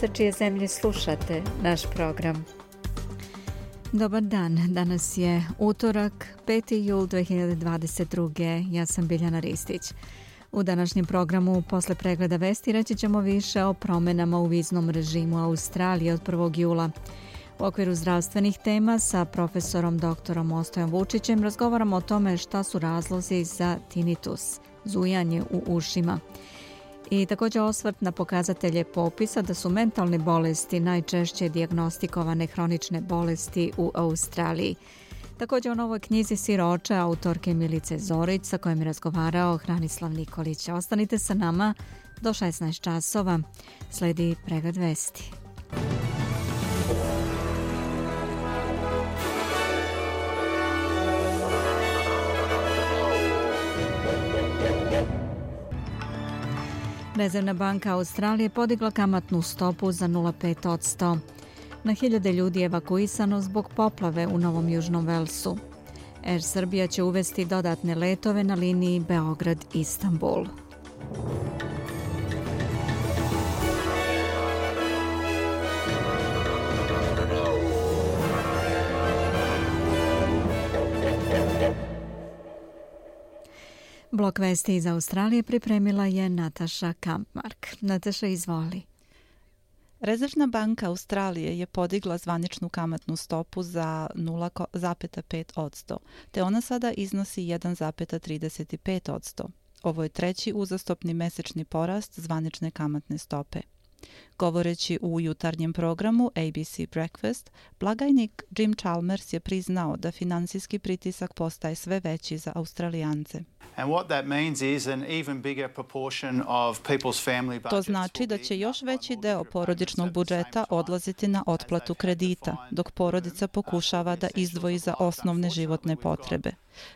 sa čije zemlje slušate naš program. Dobar dan, danas je utorak, 5. jul 2022. Ja sam Biljana Ristić. U današnjem programu posle pregleda vesti reći ćemo više o promenama u viznom režimu Australije od 1. jula. U okviru zdravstvenih tema sa profesorom doktorom Ostojom Vučićem razgovaramo o tome šta su razlozi za tinitus, zujanje u ušima. I također osvrt na pokazatelje popisa da su mentalne bolesti najčešće diagnostikovane hronične bolesti u Australiji. Također o novoj knjizi Siroča autorke Milice Zorić sa kojom je razgovarao Hranislav Nikolić. Ostanite sa nama do 16 časova. Sledi pregled vesti. Rezervna banka Australije podigla kamatnu stopu za 0,5%. Na hiljade ljudi je evakuisano zbog poplave u Novom Južnom Velsu. Air Srbija će uvesti dodatne letove na liniji Beograd-Istanbul. Blok vesti iz Australije pripremila je Nataša Kampmark. Nataša, izvoli. Rezervna banka Australije je podigla zvaničnu kamatnu stopu za 0,5 odsto, te ona sada iznosi 1,35 odsto. Ovo je treći uzastopni mesečni porast zvanične kamatne stope. Govoreći u jutarnjem programu ABC Breakfast, blagajnik Jim Chalmers je priznao da finansijski pritisak postaje sve veći za Australijance. To znači da će još veći deo porodičnog budžeta odlaziti na otplatu kredita, dok porodica pokušava da izdvoji za osnovne životne potrebe.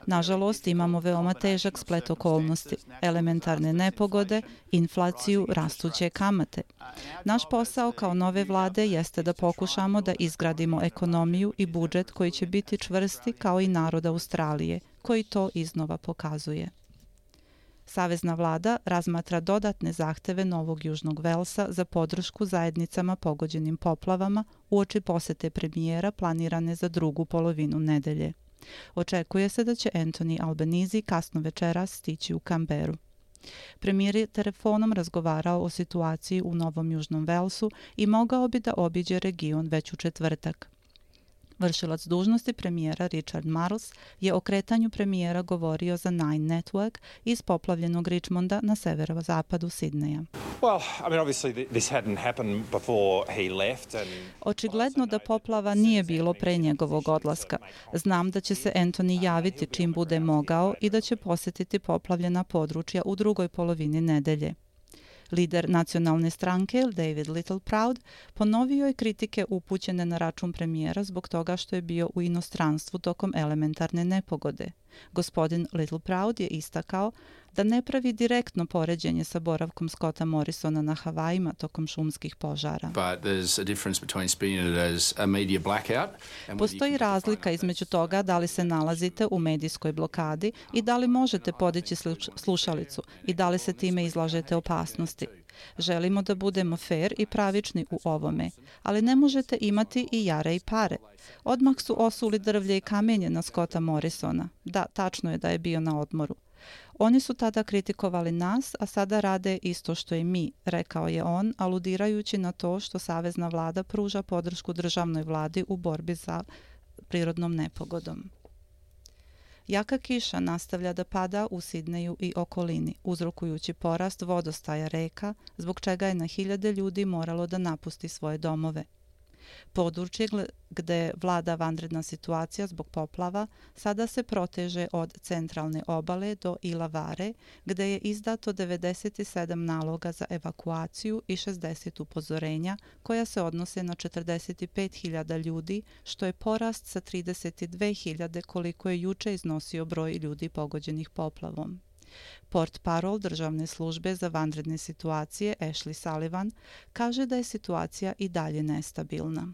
Nažalost, imamo veoma težak splet okolnosti, elementarne nepogode, inflaciju, rastuće kamate. Naš posao kao nove vlade jeste da pokušamo da izgradimo ekonomiju i budžet koji će biti čvrsti kao i narod Australije, koji to iznova pokazuje. Savezna vlada razmatra dodatne zahteve Novog Južnog Velsa za podršku zajednicama pogođenim poplavama u oči posete premijera planirane za drugu polovinu nedelje. Očekuje se da će Anthony Albanese kasno večera stići u Kamberu. Premijer je telefonom razgovarao o situaciji u Novom Južnom Velsu i mogao bi da obiđe region već u četvrtak. Vršilac dužnosti premijera Richard Marles je o kretanju premijera govorio za Nine Network iz poplavljenog Richmonda na severozapadu Sidneja. Očigledno da poplava nije bilo pre njegovog odlaska. Znam da će se Anthony javiti čim bude mogao i da će posjetiti poplavljena područja u drugoj polovini nedelje. Lider nacionalne stranke David Littleproud ponovio je kritike upućene na račun premijera zbog toga što je bio u inostranstvu tokom elementarne nepogode. Gospodin Littleproud je istakao da ne pravi direktno poređenje sa boravkom Scotta Morrisona na Havajima tokom šumskih požara. Postoji razlika između toga da li se nalazite u medijskoj blokadi i da li možete podići slušalicu i da li se time izlažete opasnosti. Želimo da budemo fair i pravični u ovome, ali ne možete imati i jare i pare. Odmah su osuli drvlje i kamenje na Scotta Morrisona. Da, tačno je da je bio na odmoru. Oni su tada kritikovali nas, a sada rade isto što i mi, rekao je on, aludirajući na to što Savezna vlada pruža podršku državnoj vladi u borbi za prirodnom nepogodom. Jaka kiša nastavlja da pada u Sidneju i okolini, uzrokujući porast vodostaja reka, zbog čega je na hiljade ljudi moralo da napusti svoje domove. Područje gde vlada vanredna situacija zbog poplava sada se proteže od centralne obale do Ilavare, gde je izdato 97 naloga za evakuaciju i 60 upozorenja koja se odnose na 45.000 ljudi, što je porast sa 32.000 koliko je juče iznosio broj ljudi pogođenih poplavom. Port parol državne službe za vanredne situacije Ashley Sullivan kaže da je situacija i dalje nestabilna.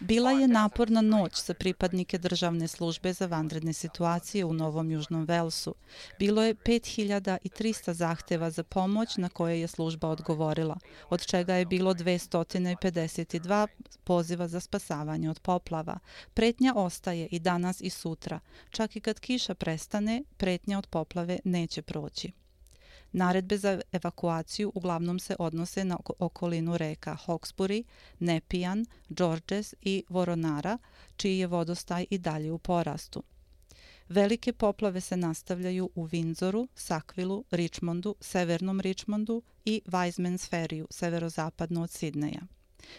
Bila je naporna noć za pripadnike državne službe za vanredne situacije u Novom Južnom Velsu. Bilo je 5300 zahteva za pomoć na koje je služba odgovorila, od čega je bilo 252 poziva za spasavanje od poplava. Pretnja ostaje i danas i sutra. Čak i kad kiša prestane, pretnja od poplave neće proći. Naredbe za evakuaciju uglavnom se odnose na okolinu reka Hawkesbury, Nepian, Georges i Voronara, čiji je vodostaj i dalje u porastu. Velike poplave se nastavljaju u Windsoru, Sakvilu, Richmondu, Severnom Richmondu i Wisemans Ferryu, severozapadno od Sidneja.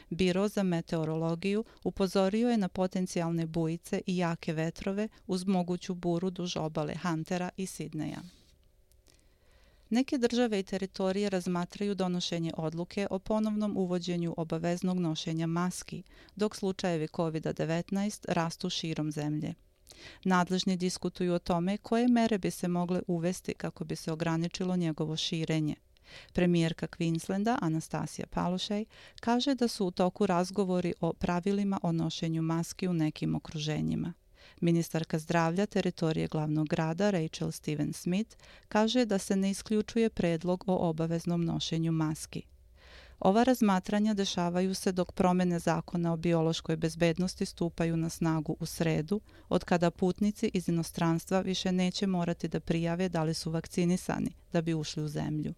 Biro za meteorologiju upozorio je na potencijalne bujice i jake vetrove uz moguću buru duž obale Huntera i Sidneja. Neke države i teritorije razmatraju donošenje odluke o ponovnom uvođenju obaveznog nošenja maski, dok slučajevi COVID-19 rastu širom zemlje. Nadležni diskutuju o tome koje mere bi se mogle uvesti kako bi se ograničilo njegovo širenje. Premijerka Queenslanda, Anastasija Palošej, kaže da su u toku razgovori o pravilima o nošenju maski u nekim okruženjima. Ministarka zdravlja teritorije glavnog grada Rachel Steven Smith kaže da se ne isključuje predlog o obaveznom nošenju maski. Ova razmatranja dešavaju se dok promene zakona o biološkoj bezbednosti stupaju na snagu u sredu, od kada putnici iz inostranstva više neće morati da prijave da li su vakcinisani da bi ušli u zemlju.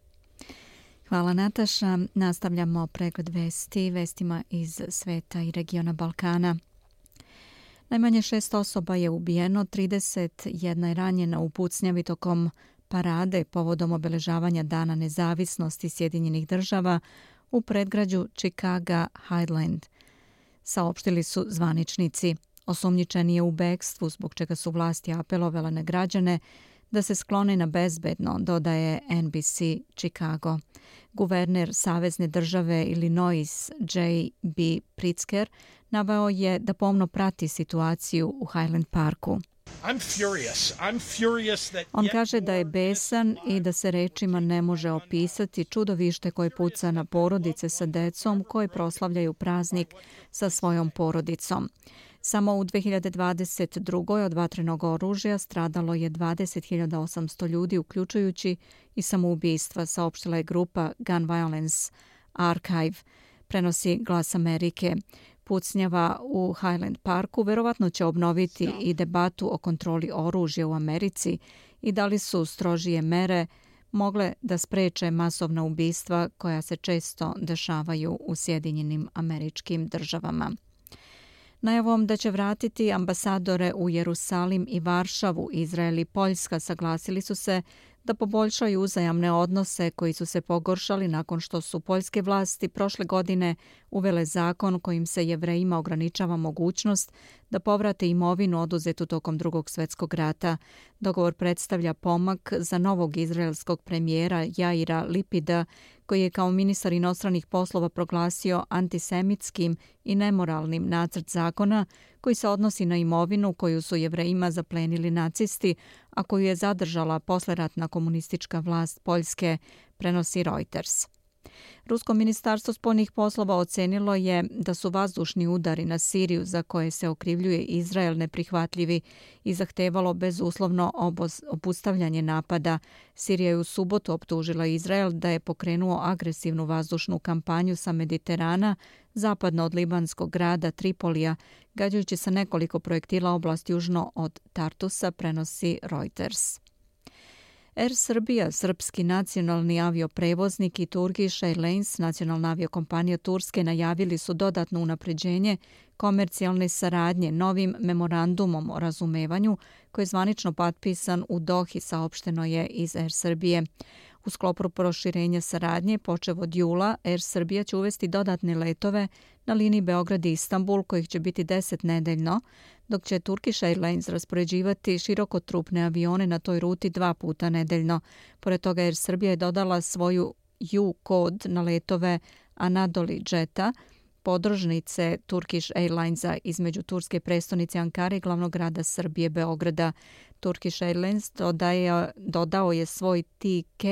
Hvala Nataša. Nastavljamo pregled vesti, vestima iz sveta i regiona Balkana. Najmanje šest osoba je ubijeno, 31 je ranjena u pucnjavi tokom parade povodom obeležavanja Dana nezavisnosti Sjedinjenih država u predgrađu Chicago Highland. Saopštili su zvaničnici. Osumnjičen je u bekstvu zbog čega su vlasti apelovele na građane da se sklone na bezbedno, dodaje NBC Chicago. Guverner Savezne države Illinois J.B. Pritzker naveo je da pomno prati situaciju u Highland Parku. On kaže da je besan i da se rečima ne može opisati čudovište koje puca na porodice sa decom koje proslavljaju praznik sa svojom porodicom. Samo u 2022. od vatrenog oružja stradalo je 20.800 ljudi, uključujući i samoubistva, saopštila je grupa Gun Violence Archive, prenosi glas Amerike. Pucnjava u Highland Parku verovatno će obnoviti i debatu o kontroli oružja u Americi i da li su strožije mere mogle da spreče masovna ubistva koja se često dešavaju u Sjedinjenim američkim državama. Najavom da će vratiti ambasadore u Jerusalim i Varšavu, Izrael i Poljska saglasili su se da poboljšaju uzajamne odnose koji su se pogoršali nakon što su poljske vlasti prošle godine uvele zakon kojim se jevrejima ograničava mogućnost da povrate imovinu oduzetu tokom drugog svetskog rata. Dogovor predstavlja pomak za novog izraelskog premijera Jaira Lipida koji je kao ministar inostranih poslova proglasio antisemitskim i nemoralnim nacrt zakona koji se odnosi na imovinu koju su jevrejima zaplenili nacisti, a koju je zadržala posleratna komunistička vlast Poljske, prenosi Reuters. Rusko ministarstvo spoljnih poslova ocenilo je da su vazdušni udari na Siriju za koje se okrivljuje Izrael neprihvatljivi i zahtevalo bezuslovno opustavljanje napada. Sirija je u subotu optužila Izrael da je pokrenuo agresivnu vazdušnu kampanju sa Mediterana zapadno od libanskog grada Tripolija, gađajući sa nekoliko projektila oblast južno od Tartusa, prenosi Reuters. Air Srbija, srpski nacionalni avioprevoznik i Turkish Airlines, nacionalna aviokompanija Turske, najavili su dodatno unapređenje komercijalne saradnje novim memorandumom o razumevanju koji je zvanično potpisan u Dohi, saopšteno je iz Air Srbije. U sklopu proširenja saradnje, počev od jula, Air Srbija će uvesti dodatne letove na liniji Beograd i Istanbul, kojih će biti 10 nedeljno, dok će Turkish Airlines raspoređivati širokotrupne avione na toj ruti dva puta nedeljno. Pored toga Air Srbija je dodala svoju U-kod na letove Anadoli Jeta, podružnice Turkish Airlinesa između turske prestonice Ankara i glavnog grada Srbije Beograda. Turkish Airlines dodaje, dodao je svoj TK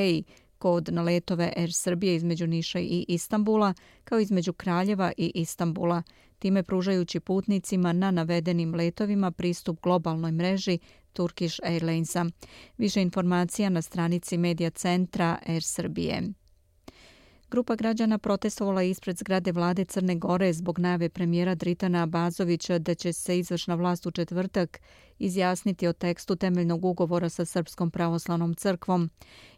kod na letove Air Srbije između Niša i Istambula, kao između Kraljeva i Istambula, time pružajući putnicima na navedenim letovima pristup globalnoj mreži Turkish Airlinesa. Više informacija na stranici medija centra Air Srbije. Grupa građana protestovala ispred zgrade vlade Crne Gore zbog najave premijera Dritana Abazovića da će se izvršna vlast u četvrtak izjasniti o tekstu temeljnog ugovora sa Srpskom pravoslavnom crkvom.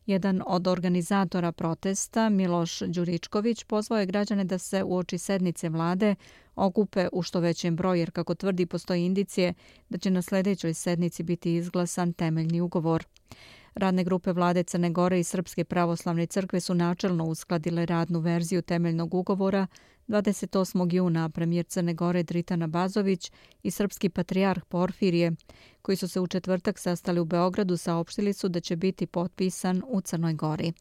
Jedan od organizatora protesta, Miloš Đuričković, pozvao je građane da se u oči sednice vlade okupe u što većem broju, jer kako tvrdi postoji indicije da će na sljedećoj sednici biti izglasan temeljni ugovor. Radne grupe vlade Crne Gore i Srpske pravoslavne crkve su načelno uskladile radnu verziju temeljnog ugovora 28. juna premijer Crne Gore Dritana Bazović i srpski patrijarh Porfirije, koji su se u četvrtak sastali u Beogradu, saopštili su da će biti potpisan u Crnoj Gori.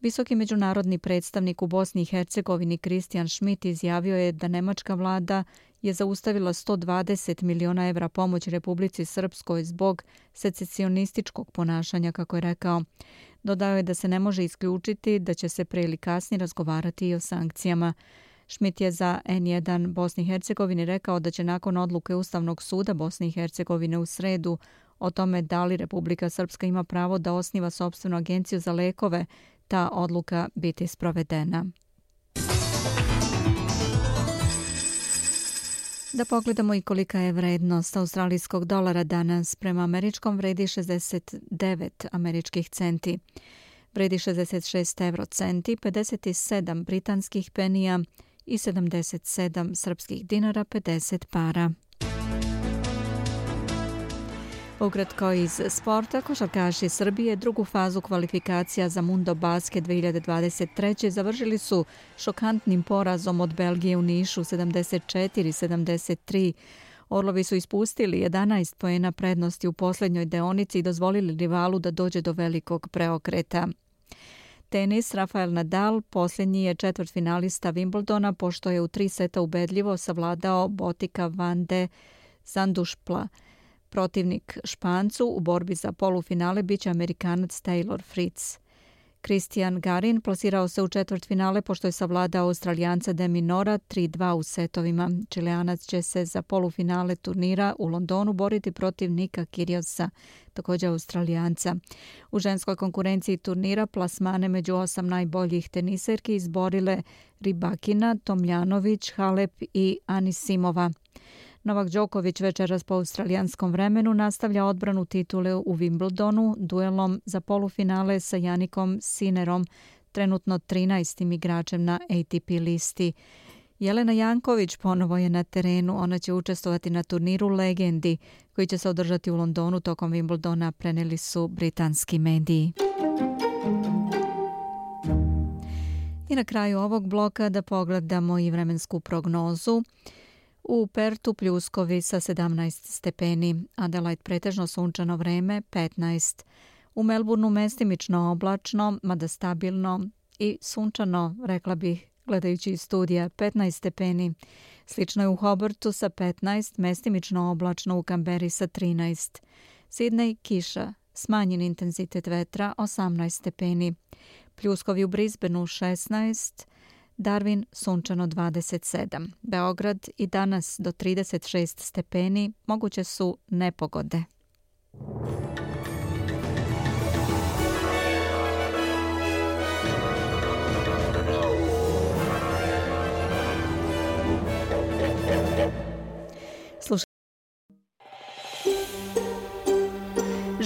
Visoki međunarodni predstavnik u Bosni i Hercegovini Kristijan Schmidt izjavio je da nemačka vlada je zaustavila 120 miliona evra pomoć Republici Srpskoj zbog secesionističkog ponašanja, kako je rekao. Dodao je da se ne može isključiti da će se pre ili kasnije razgovarati i o sankcijama. Schmidt je za N1 Bosni i Hercegovini rekao da će nakon odluke Ustavnog suda Bosni i Hercegovine u sredu o tome da li Republika Srpska ima pravo da osniva sobstvenu agenciju za lekove, ta odluka biti sprovedena. Da pogledamo i kolika je vrednost australijskog dolara danas. Prema američkom vredi 69 američkih centi. Vredi 66 euro centi, 57 britanskih penija i 77 srpskih dinara 50 para. Ukratko iz sporta, košarkaši Srbije drugu fazu kvalifikacija za Mundo Basket 2023. završili su šokantnim porazom od Belgije u Nišu 74-73. Orlovi su ispustili 11 pojena prednosti u posljednjoj deonici i dozvolili rivalu da dođe do velikog preokreta. Tenis, Rafael Nadal, posljednji je četvrt finalista Wimbledona, pošto je u tri seta ubedljivo savladao Botika Van de Zandušpla. Protivnik Špancu u borbi za polufinale biće Amerikanac Taylor Fritz. Christian Garin plasirao se u četvrt finale pošto je savladao Australijanca Demi Nora 3-2 u setovima. Čileanac će se za polufinale turnira u Londonu boriti protiv Nika Kiriosa, također Australijanca. U ženskoj konkurenciji turnira plasmane među osam najboljih teniserki izborile Ribakina, Tomljanović, Halep i Anisimova. Novak Đoković večeras po australijanskom vremenu nastavlja odbranu titule u Wimbledonu duelom za polufinale sa Janikom Sinerom, trenutno 13. igračem na ATP listi. Jelena Janković ponovo je na terenu. Ona će učestovati na turniru Legendi koji će se održati u Londonu tokom Wimbledona, preneli su britanski mediji. I na kraju ovog bloka da pogledamo i vremensku prognozu. U Pertu pljuskovi sa 17 stepeni, Adelaide pretežno sunčano vreme 15. U Melbourneu mestimično oblačno, mada stabilno i sunčano, rekla bih, gledajući iz studija, 15 stepeni. Slično je u Hobartu sa 15, mestimično oblačno u Kamberi sa 13. Sidney kiša, smanjen intenzitet vetra 18 stepeni. Pljuskovi u Brisbaneu 16, Darwin sunčano 27. Beograd i danas do 36 stepeni moguće su nepogode.